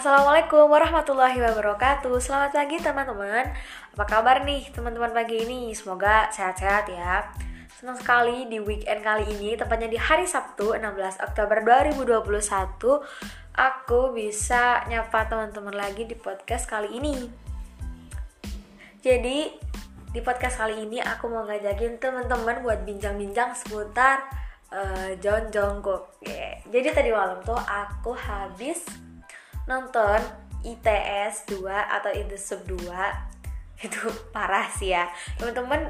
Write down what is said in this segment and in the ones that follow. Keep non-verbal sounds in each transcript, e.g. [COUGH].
Assalamualaikum warahmatullahi wabarakatuh. Selamat pagi teman-teman. Apa kabar nih teman-teman pagi ini? Semoga sehat-sehat ya. Senang sekali di weekend kali ini Tepatnya di hari Sabtu 16 Oktober 2021 Aku bisa nyapa teman-teman lagi di podcast kali ini. Jadi di podcast kali ini aku mau ngajakin teman-teman buat bincang-bincang seputar uh, John Jungkook. Yeah. Jadi tadi malam tuh aku habis nonton ITS 2 atau the Sub 2 [LAUGHS] itu parah sih ya. Teman-teman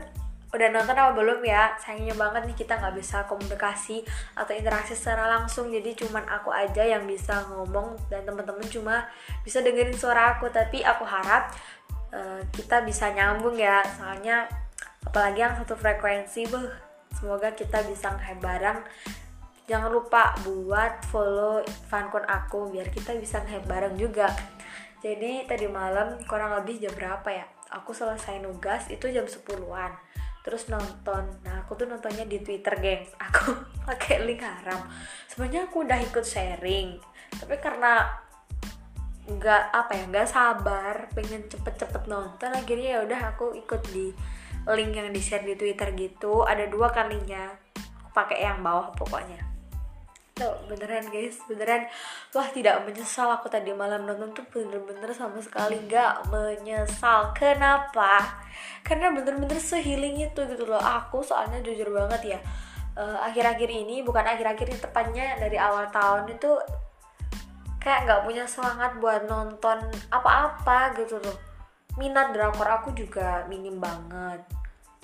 udah nonton apa belum ya? Sayangnya banget nih kita nggak bisa komunikasi atau interaksi secara langsung. Jadi cuman aku aja yang bisa ngomong dan teman-teman cuma bisa dengerin suara aku. Tapi aku harap uh, kita bisa nyambung ya. Soalnya apalagi yang satu frekuensi beh semoga kita bisa bareng jangan lupa buat follow fankon aku biar kita bisa nge bareng juga. Jadi tadi malam kurang lebih jam berapa ya? Aku selesai nugas itu jam 10-an terus nonton. Nah aku tuh nontonnya di twitter geng. [LAUGHS] Aku pakai link haram. Sebenarnya aku udah ikut sharing. Tapi karena nggak apa ya nggak sabar pengen cepet-cepet nonton akhirnya ya udah aku ikut di link yang di share di twitter gitu. Ada dua kalinya aku pakai yang bawah pokoknya tuh beneran guys. Beneran. Wah tidak menyesal aku tadi malam nonton tuh bener-bener sama sekali nggak menyesal. Kenapa? Karena bener-bener sehealing itu gitu loh. Aku soalnya jujur banget ya eh, akhir-akhir uh, ini bukan akhir-akhir ini tepatnya dari awal tahun itu kayak nggak punya semangat buat nonton apa-apa gitu loh. Minat drakor aku juga minim banget.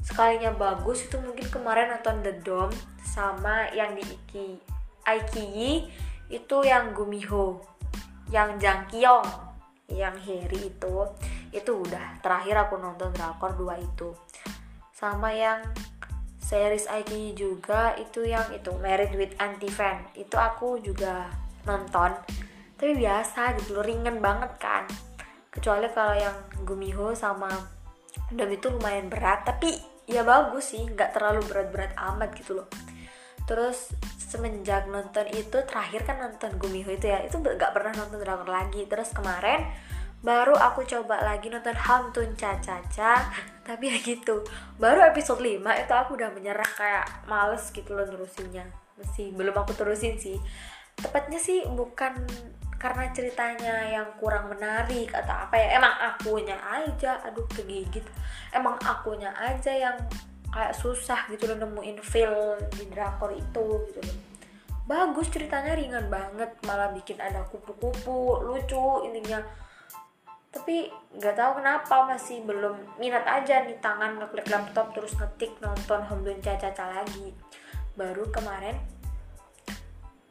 Sekalinya bagus itu mungkin kemarin nonton The Dome sama yang di Iki Aikiyi itu yang Gumiho yang Jang Kyung yang Harry itu. Itu udah terakhir aku nonton drakor dua itu. Sama yang series Aikiyi juga itu yang itu Married with Anti Fan. Itu aku juga nonton. Tapi biasa gitu ringan banget kan. Kecuali kalau yang Gumiho sama Dom itu lumayan berat tapi ya bagus sih nggak terlalu berat-berat amat gitu loh terus semenjak nonton itu terakhir kan nonton Gumiho itu ya itu gak pernah nonton drakor lagi. Terus kemarin baru aku coba lagi nonton Hamtun Caca [LAUGHS] tapi ya gitu. Baru episode 5 itu aku udah menyerah kayak males gitu loh nerusinnya. Masih belum aku terusin sih. Tepatnya sih bukan karena ceritanya yang kurang menarik atau apa ya emang akunya aja aduh kegigit. Emang akunya aja yang kayak susah gitu loh nemuin feel di drakor itu gitu loh. Bagus ceritanya ringan banget malah bikin ada kupu-kupu lucu intinya. Tapi nggak tahu kenapa masih belum minat aja nih tangan ngeklik laptop terus ngetik nonton Homdun Caca lagi. Baru kemarin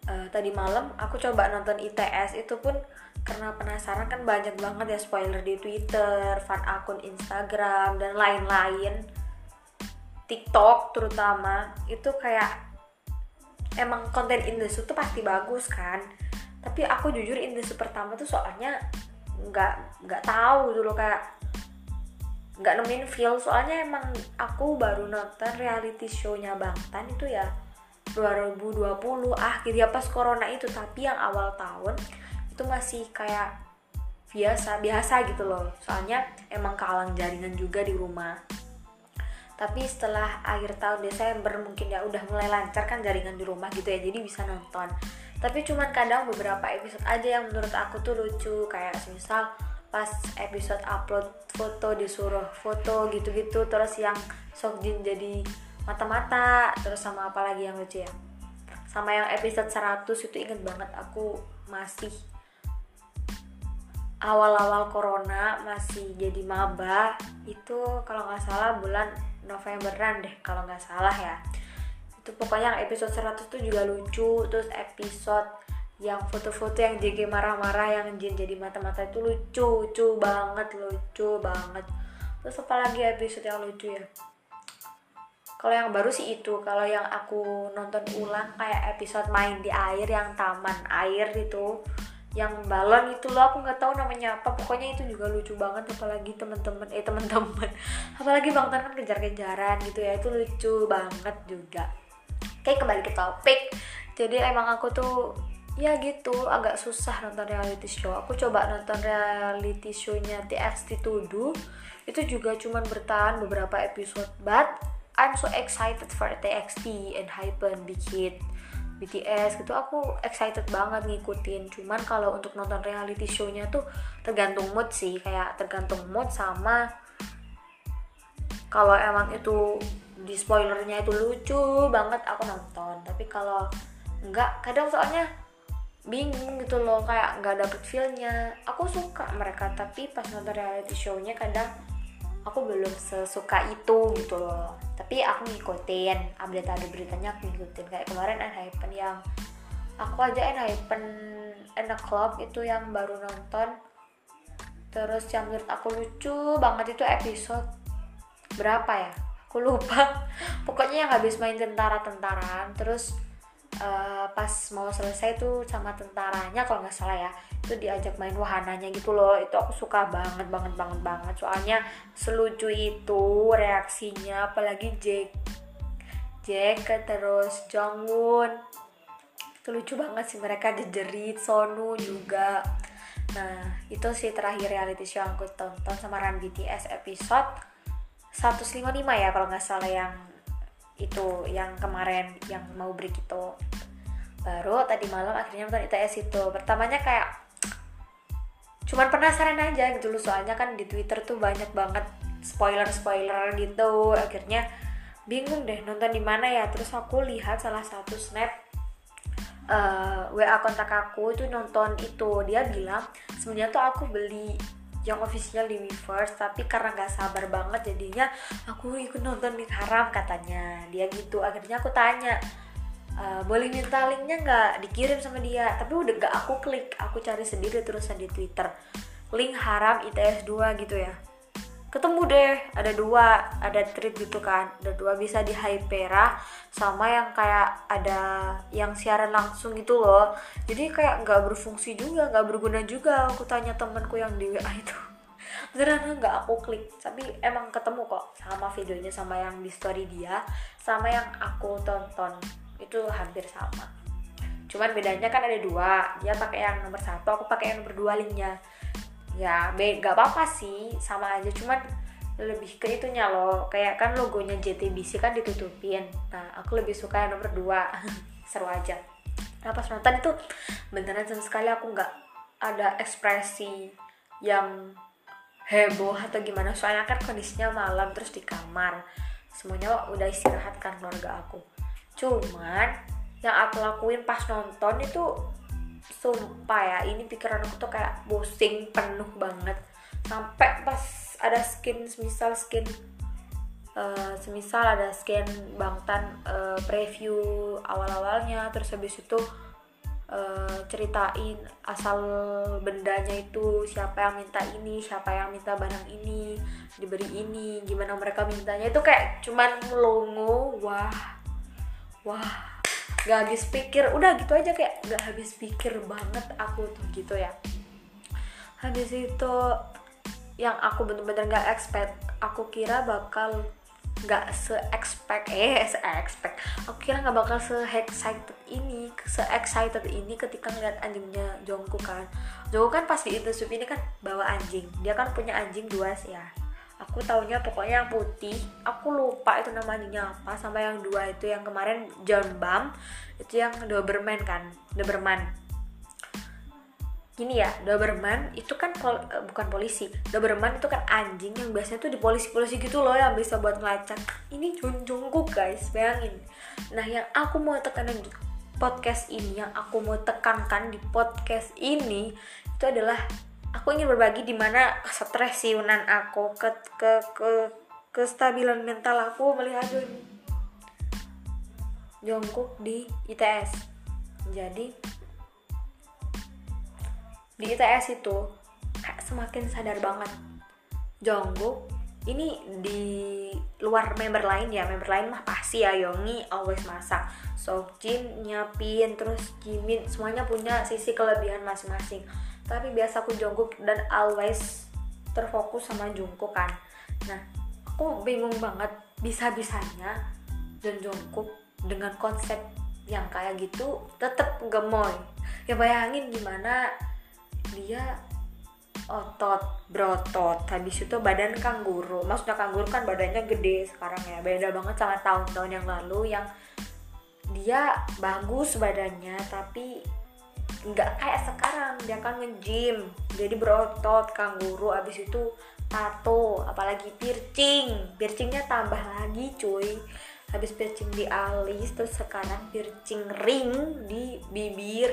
uh, tadi malam aku coba nonton ITS itu pun karena penasaran kan banyak banget ya spoiler di Twitter, fan akun Instagram dan lain-lain TikTok terutama itu kayak emang konten Indonesia tuh pasti bagus kan. Tapi aku jujur Indonesia pertama tuh soalnya nggak nggak tahu dulu kayak nggak nemuin feel. Soalnya emang aku baru nonton reality show-nya Bang Tan itu ya 2020 akhir ya pas corona itu. Tapi yang awal tahun itu masih kayak biasa biasa gitu loh. Soalnya emang kalang jaringan juga di rumah tapi setelah akhir tahun Desember mungkin ya udah mulai lancar kan jaringan di rumah gitu ya jadi bisa nonton. Tapi cuman kadang beberapa episode aja yang menurut aku tuh lucu kayak misal pas episode upload foto disuruh foto gitu-gitu terus yang Sokjin jadi mata-mata terus sama apa lagi yang lucu ya? Sama yang episode 100 itu inget banget aku masih awal-awal corona masih jadi maba itu kalau nggak salah bulan Novemberan deh kalau nggak salah ya. Itu pokoknya episode 100 tuh juga lucu terus episode yang foto-foto yang JG marah-marah yang Jin jadi mata-mata itu lucu lucu banget lucu banget. Terus apalagi episode yang lucu ya? Kalau yang baru sih itu kalau yang aku nonton ulang kayak episode main di air yang taman air itu yang balon itu loh aku nggak tahu namanya apa. Pokoknya itu juga lucu banget apalagi temen-temen eh temen-temen. [LAUGHS] Apalagi bang kan kejar-kejaran gitu ya itu lucu banget juga. Oke kembali ke topik. Jadi emang aku tuh ya gitu agak susah nonton reality show. Aku coba nonton reality show-nya TXT Tudu itu juga cuman bertahan beberapa episode but I'm so excited for TXT and Hypen Big Hit BTS gitu aku excited banget ngikutin. Cuman kalau untuk nonton reality show-nya tuh tergantung mood sih kayak tergantung mood sama kalau emang itu di spoilernya itu lucu banget aku nonton. Tapi kalau enggak kadang soalnya bingung gitu loh kayak nggak dapet feelnya. Aku suka mereka tapi pas nonton reality show-nya kadang aku belum sesuka itu gitu loh. Tapi aku ngikutin update ada beritanya aku ngikutin. Kayak kemarin Enhypen yang aku aja Enhypen in a club itu yang baru nonton. Terus yang menurut aku lucu banget itu episode berapa ya? Aku lupa. [LAUGHS] Pokoknya yang habis main tentara-tentaraan terus uh, pas mau selesai tuh sama tentaranya kalau nggak salah ya itu diajak main wahananya gitu loh. Itu aku suka banget banget banget banget. Soalnya selucu itu reaksinya apalagi Jack Jack terus Jongwon. Itu lucu banget sih mereka jejerit Sonu juga. Nah itu sih terakhir reality show yang aku tonton sama Ran BTS episode 155 ya kalau nggak salah yang itu yang kemarin yang mau break itu baru tadi malam akhirnya nonton ITS itu. Pertamanya kayak cuman penasaran aja gitu loh soalnya kan di Twitter tuh banyak banget spoiler spoiler gitu. Akhirnya bingung deh nonton di mana ya. Terus aku lihat salah satu snap uh, eh, WA kontak aku itu nonton itu. Dia bilang sebenarnya tuh aku beli yang official di Weverse tapi karena nggak sabar banget jadinya aku ikut nonton di haram katanya. Dia gitu akhirnya aku tanya e, boleh minta linknya nggak dikirim sama dia? Tapi udah gak aku klik aku cari sendiri terusan di Twitter. Link haram ITS 2 gitu ya ketemu deh ada dua ada trip gitu kan. Ada dua bisa di Hypera sama yang kayak ada yang siaran langsung gitu loh. Jadi kayak nggak berfungsi juga nggak berguna juga. Aku tanya temenku yang di WA itu. [LAUGHS] Karena nggak aku klik. Tapi emang ketemu kok sama videonya sama yang di story dia sama yang aku tonton. Itu hampir sama. Cuman bedanya kan ada dua. Dia pakai yang nomor satu aku pakai yang nomor dua linknya ya be gak apa-apa sih sama aja. Cuman lebih ke itunya loh. Kayak kan logonya JTBC kan ditutupin. Nah aku lebih suka yang nomor dua. [LAUGHS] Seru aja. Nah pas nonton itu beneran sama sekali aku nggak ada ekspresi yang heboh atau gimana. Soalnya kan kondisinya malam terus di kamar. Semuanya udah istirahat kan keluarga aku. Cuman yang aku lakuin pas nonton itu sumpah ya ini pikiran aku tuh kayak boosting penuh banget. Sampai pas ada skin semisal skin uh, semisal ada skin bangtan uh, preview awal-awalnya terus habis itu uh, ceritain asal bendanya itu siapa yang minta ini siapa yang minta barang ini diberi ini gimana mereka mintanya. Itu kayak cuman melongo wah wah gak habis pikir udah gitu aja kayak gak habis pikir banget aku tuh gitu ya. Habis itu yang aku bener-bener gak expect aku kira bakal gak se-expect eh se-expect. Aku kira gak bakal se-excited ini se-excited ini ketika ngeliat anjingnya Jongkook kan. Jongkook kan pasti itu sup ini kan bawa anjing. Dia kan punya anjing dua sih ya aku taunya pokoknya yang putih. Aku lupa itu namanya apa sama yang dua itu yang kemarin John Bam itu yang Doberman kan Doberman. Gini ya Doberman itu kan pol, uh, bukan polisi. Doberman itu kan anjing yang biasanya tuh di polisi-polisi gitu loh yang bisa buat ngelacak. Ini Jungkook guys bayangin. Nah yang aku mau tekanan di podcast ini yang aku mau tekankan di podcast ini itu adalah aku ingin berbagi di mana stres siunan aku ke ke ke kestabilan mental aku melihat Jongkook di ITS jadi di ITS itu kayak semakin sadar banget. Jongkook ini di luar member lain ya. Member lain mah pasti ya Yongi always masak. Jin nyiapin terus Jimin semuanya punya sisi kelebihan masing-masing tapi biasa aku Jungkook dan always terfokus sama Jungkook kan. Nah aku bingung banget bisa-bisanya dan Jungkook dengan konsep yang kayak gitu tetap gemoy ya bayangin gimana dia otot berotot habis itu badan kanguru maksudnya kanguru kan badannya gede sekarang ya beda banget sama tahun-tahun yang lalu yang dia bagus badannya tapi nggak kayak sekarang dia kan nge-gym. Jadi berotot kanguru habis itu tato apalagi piercing. Piercingnya tambah lagi cuy. Habis piercing di alis terus sekarang piercing ring di bibir.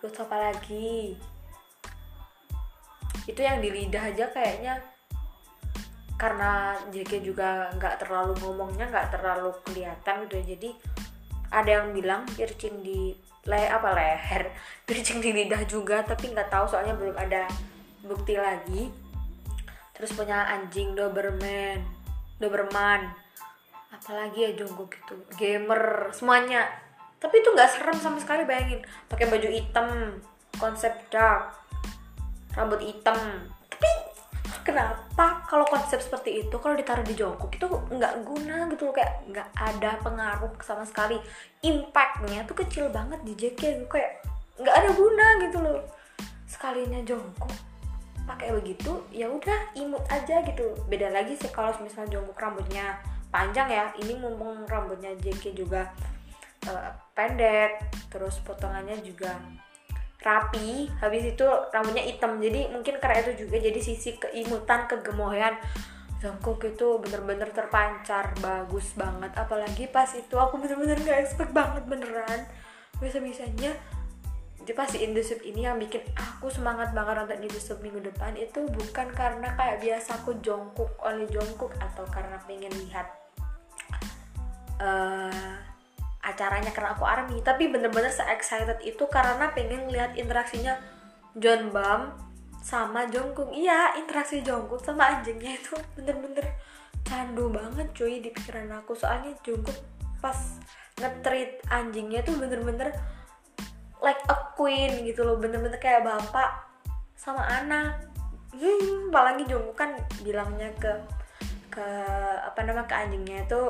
Terus apa lagi? Itu yang di lidah aja kayaknya. Karena JK juga nggak terlalu ngomongnya nggak terlalu kelihatan gitu ya. jadi ada yang bilang piercing di le apa leher [LAUGHS] piercing di lidah juga tapi nggak tahu soalnya belum ada bukti lagi. Terus punya anjing Doberman Doberman. Apalagi ya Jongkok gitu. Gamer semuanya. Tapi itu nggak serem sama sekali bayangin. Pakai baju hitam konsep dark. Rambut hitam kenapa kalau konsep seperti itu kalau ditaruh di jongkok itu nggak guna gitu loh kayak nggak ada pengaruh sama sekali. Impactnya tuh kecil banget di JK kayak nggak ada guna gitu loh. Sekalinya jongkok pakai begitu ya udah imut aja gitu. Beda lagi sih kalau misalnya jongkok rambutnya panjang ya ini mumpung rambutnya JK juga uh, pendek terus potongannya juga rapi habis itu rambutnya hitam. Jadi mungkin karena itu juga jadi sisi keimutan kegemoyan. Jungkook itu bener-bener terpancar bagus banget. Apalagi pas itu aku bener-bener gak expect banget beneran. Bisa-bisanya pas di Indosub ini yang bikin aku semangat banget nonton Indosub minggu depan. Itu bukan karena kayak biasa aku jongkok oleh jongkok atau karena pengen lihat uh, acaranya karena aku army. Tapi bener-bener se excited itu karena pengen lihat interaksinya John Bam sama Jungkook iya interaksi Jungkook sama anjingnya itu bener-bener candu banget cuy di pikiran aku. Soalnya Jungkook pas ngetreat anjingnya tuh bener-bener like a queen gitu loh. Bener-bener kayak bapak sama anak. Hmm, apalagi Jungkook kan bilangnya ke ke apa nama ke anjingnya itu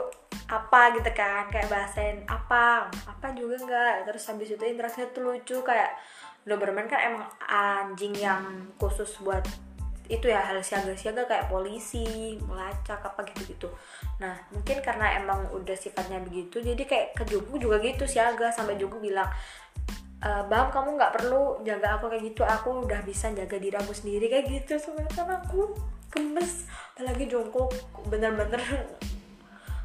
apa gitu kan kayak bahasain apa apa juga enggak terus habis itu interaksinya tuh lucu kayak Doberman kan emang anjing yang khusus buat itu ya hal siaga-siaga kayak polisi, melacak apa gitu-gitu. Nah mungkin karena emang udah sifatnya begitu, jadi kayak ke Jugu juga gitu siaga sampai Jugu bilang, e, bang kamu nggak perlu jaga aku kayak gitu, aku udah bisa jaga diri sendiri kayak gitu. Sebenarnya aku gemes, apalagi jongkok bener-bener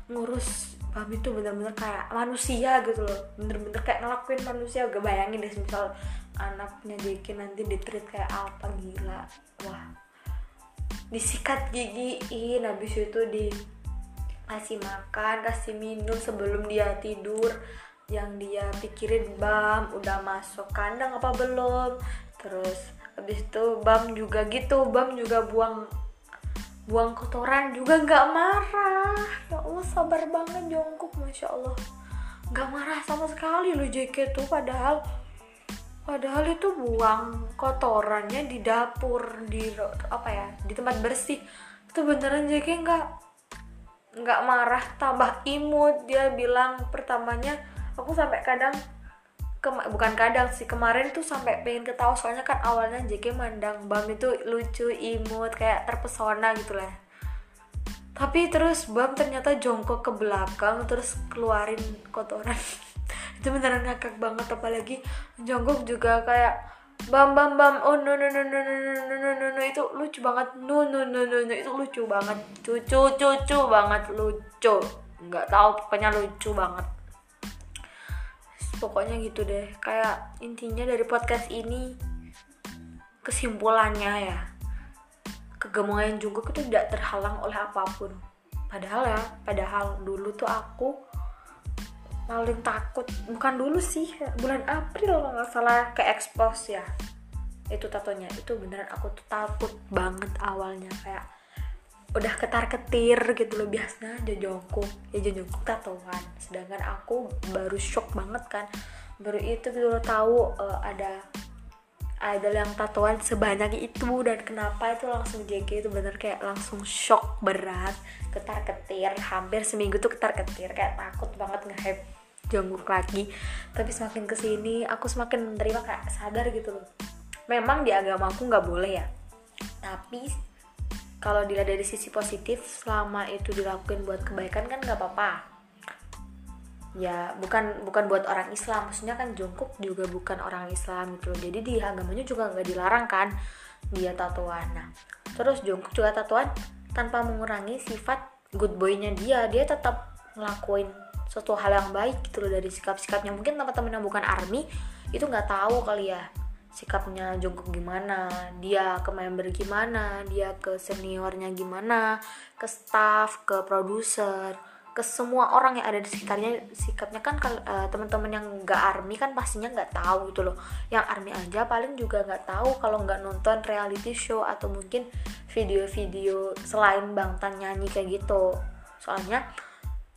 ngurus Bami tuh bener-bener kayak manusia gitu loh. Bener-bener kayak ngelakuin manusia. Gak bayangin deh misal anaknya Jeki nanti ditreat kayak apa gila. Wah. Disikat gigiin habis itu di kasih makan kasih minum sebelum dia tidur. Yang dia pikirin bam udah masuk kandang apa belum? Terus habis itu bam juga gitu bam juga buang buang kotoran juga nggak marah. Ya Allah sabar banget Jongkok masya Allah. Nggak marah sama sekali lo JK tuh padahal padahal itu buang kotorannya di dapur di apa ya di tempat bersih. Itu beneran JK nggak nggak marah tambah imut dia bilang pertamanya aku sampai kadang Kema bukan kadang sih kemarin tuh sampai pengen ketawa soalnya kan awalnya JK mandang Bam itu lucu imut kayak terpesona gitu lah tapi terus Bam ternyata jongkok ke belakang terus keluarin kotoran itu beneran ngakak banget apalagi jongkok juga kayak bam bam bam oh no no no no no no no no no no itu lucu banget no no no no no itu lucu banget cucu cucu banget lucu nggak tahu pokoknya lucu banget pokoknya gitu deh. Kayak intinya dari podcast ini kesimpulannya ya kegemuan Jungkook itu tidak terhalang oleh apa pun. Padahal ya padahal dulu tuh aku paling takut bukan dulu sih bulan April kalau nggak salah ke expose ya. Itu tatonya itu beneran aku tuh takut banget awalnya kayak udah ketar ketir gitu loh. Biasanya Jongkook ya Jongkook tatoan. Sedangkan aku baru shock banget kan. Baru itu gitu loh tahu uh, ada ada yang tatoan sebanyak itu. Dan kenapa itu langsung JK itu bener kayak langsung shock berat. Ketar ketir hampir seminggu tuh ketar ketir kayak takut banget nge Jungkook lagi. Tapi semakin ke sini aku semakin menerima kayak sadar gitu loh. Memang di agama aku nggak boleh ya. Tapi kalau dilihat dari sisi positif selama itu dilakukan buat kebaikan kan nggak apa-apa. Ya bukan bukan buat orang Islam. Maksudnya kan Jungkook juga bukan orang Islam gitu jadi di agamanya juga nggak dilarang kan dia tatoan nah terus Jungkook juga tatoan tanpa mengurangi sifat good boynya dia. Dia tetap ngelakuin suatu hal yang baik gitu loh dari sikap-sikapnya. Mungkin teman-teman yang bukan army itu nggak tahu kali ya sikapnya Jungkook gimana, dia ke member gimana, dia ke seniornya gimana, ke staff, ke produser, ke semua orang yang ada di sekitarnya. Sikapnya kan uh, teman-teman yang nggak army kan pastinya nggak tahu gitu loh. Yang army aja paling juga nggak tahu kalau nggak nonton reality show atau mungkin video-video selain Bangtan nyanyi kayak gitu. Soalnya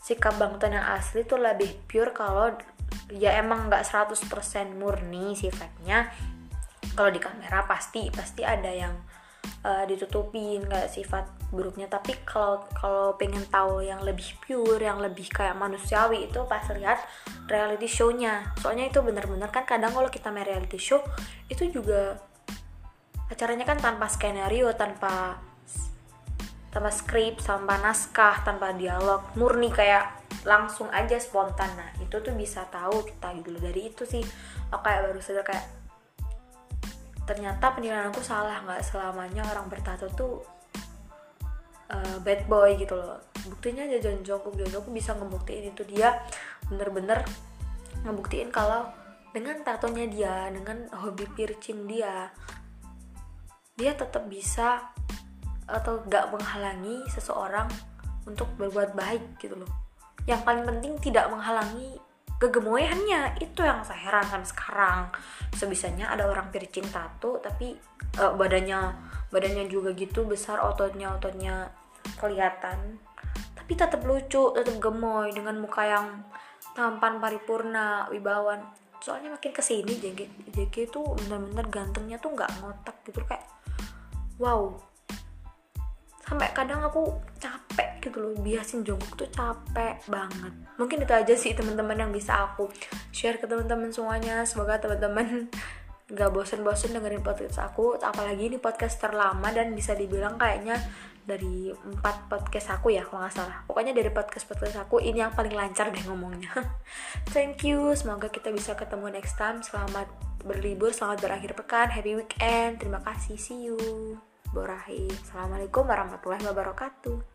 sikap Bangtan yang asli tuh lebih pure kalau ya emang nggak 100% murni sifatnya kalau di kamera pasti pasti ada yang uh, ditutupin kayak sifat buruknya. Tapi kalau kalau pengen tahu yang lebih pure yang lebih kayak manusiawi itu pas lihat reality show-nya. Soalnya itu bener-bener kan kadang kalau kita main reality show itu juga acaranya kan tanpa skenario tanpa tanpa skrip tanpa naskah tanpa dialog murni kayak langsung aja spontan. Nah itu tuh bisa tahu kita gitu dari itu sih aku kayak baru sadar kayak ternyata penilaian aku salah nggak selamanya orang bertato tuh uh, bad boy gitu loh. Buktinya aja John Jungkook John bisa ngebuktiin itu. Dia bener-bener ngebuktiin kalau dengan tatonya dia dengan hobi piercing dia dia tetap bisa atau gak menghalangi seseorang untuk berbuat baik gitu loh. Yang paling penting tidak menghalangi kegemoyannya itu yang saya heran sampai sekarang. Sebisanya ada orang piercing tato tapi uh, badannya badannya juga gitu besar ototnya ototnya kelihatan. Tapi tetap lucu tetap gemoy dengan muka yang tampan paripurna wibawan. Soalnya makin ke sini JK JK itu bener-bener gantengnya tuh nggak ngotak gitu kayak wow. Sampai kadang aku capek gitu loh biasin Jungkook tuh capek banget. Mungkin itu aja sih teman-teman yang bisa aku share ke teman-teman semuanya. Semoga teman-teman [LAUGHS] gak bosen-bosen dengerin podcast aku. Apalagi ini podcast terlama dan bisa dibilang kayaknya dari empat podcast aku ya kalau nggak salah. Pokoknya dari podcast podcast aku ini yang paling lancar deh ngomongnya. [LAUGHS] Thank you. Semoga kita bisa ketemu next time. Selamat berlibur selamat berakhir pekan. Happy weekend. Terima kasih. See you. Borahi. Assalamualaikum warahmatullahi wabarakatuh.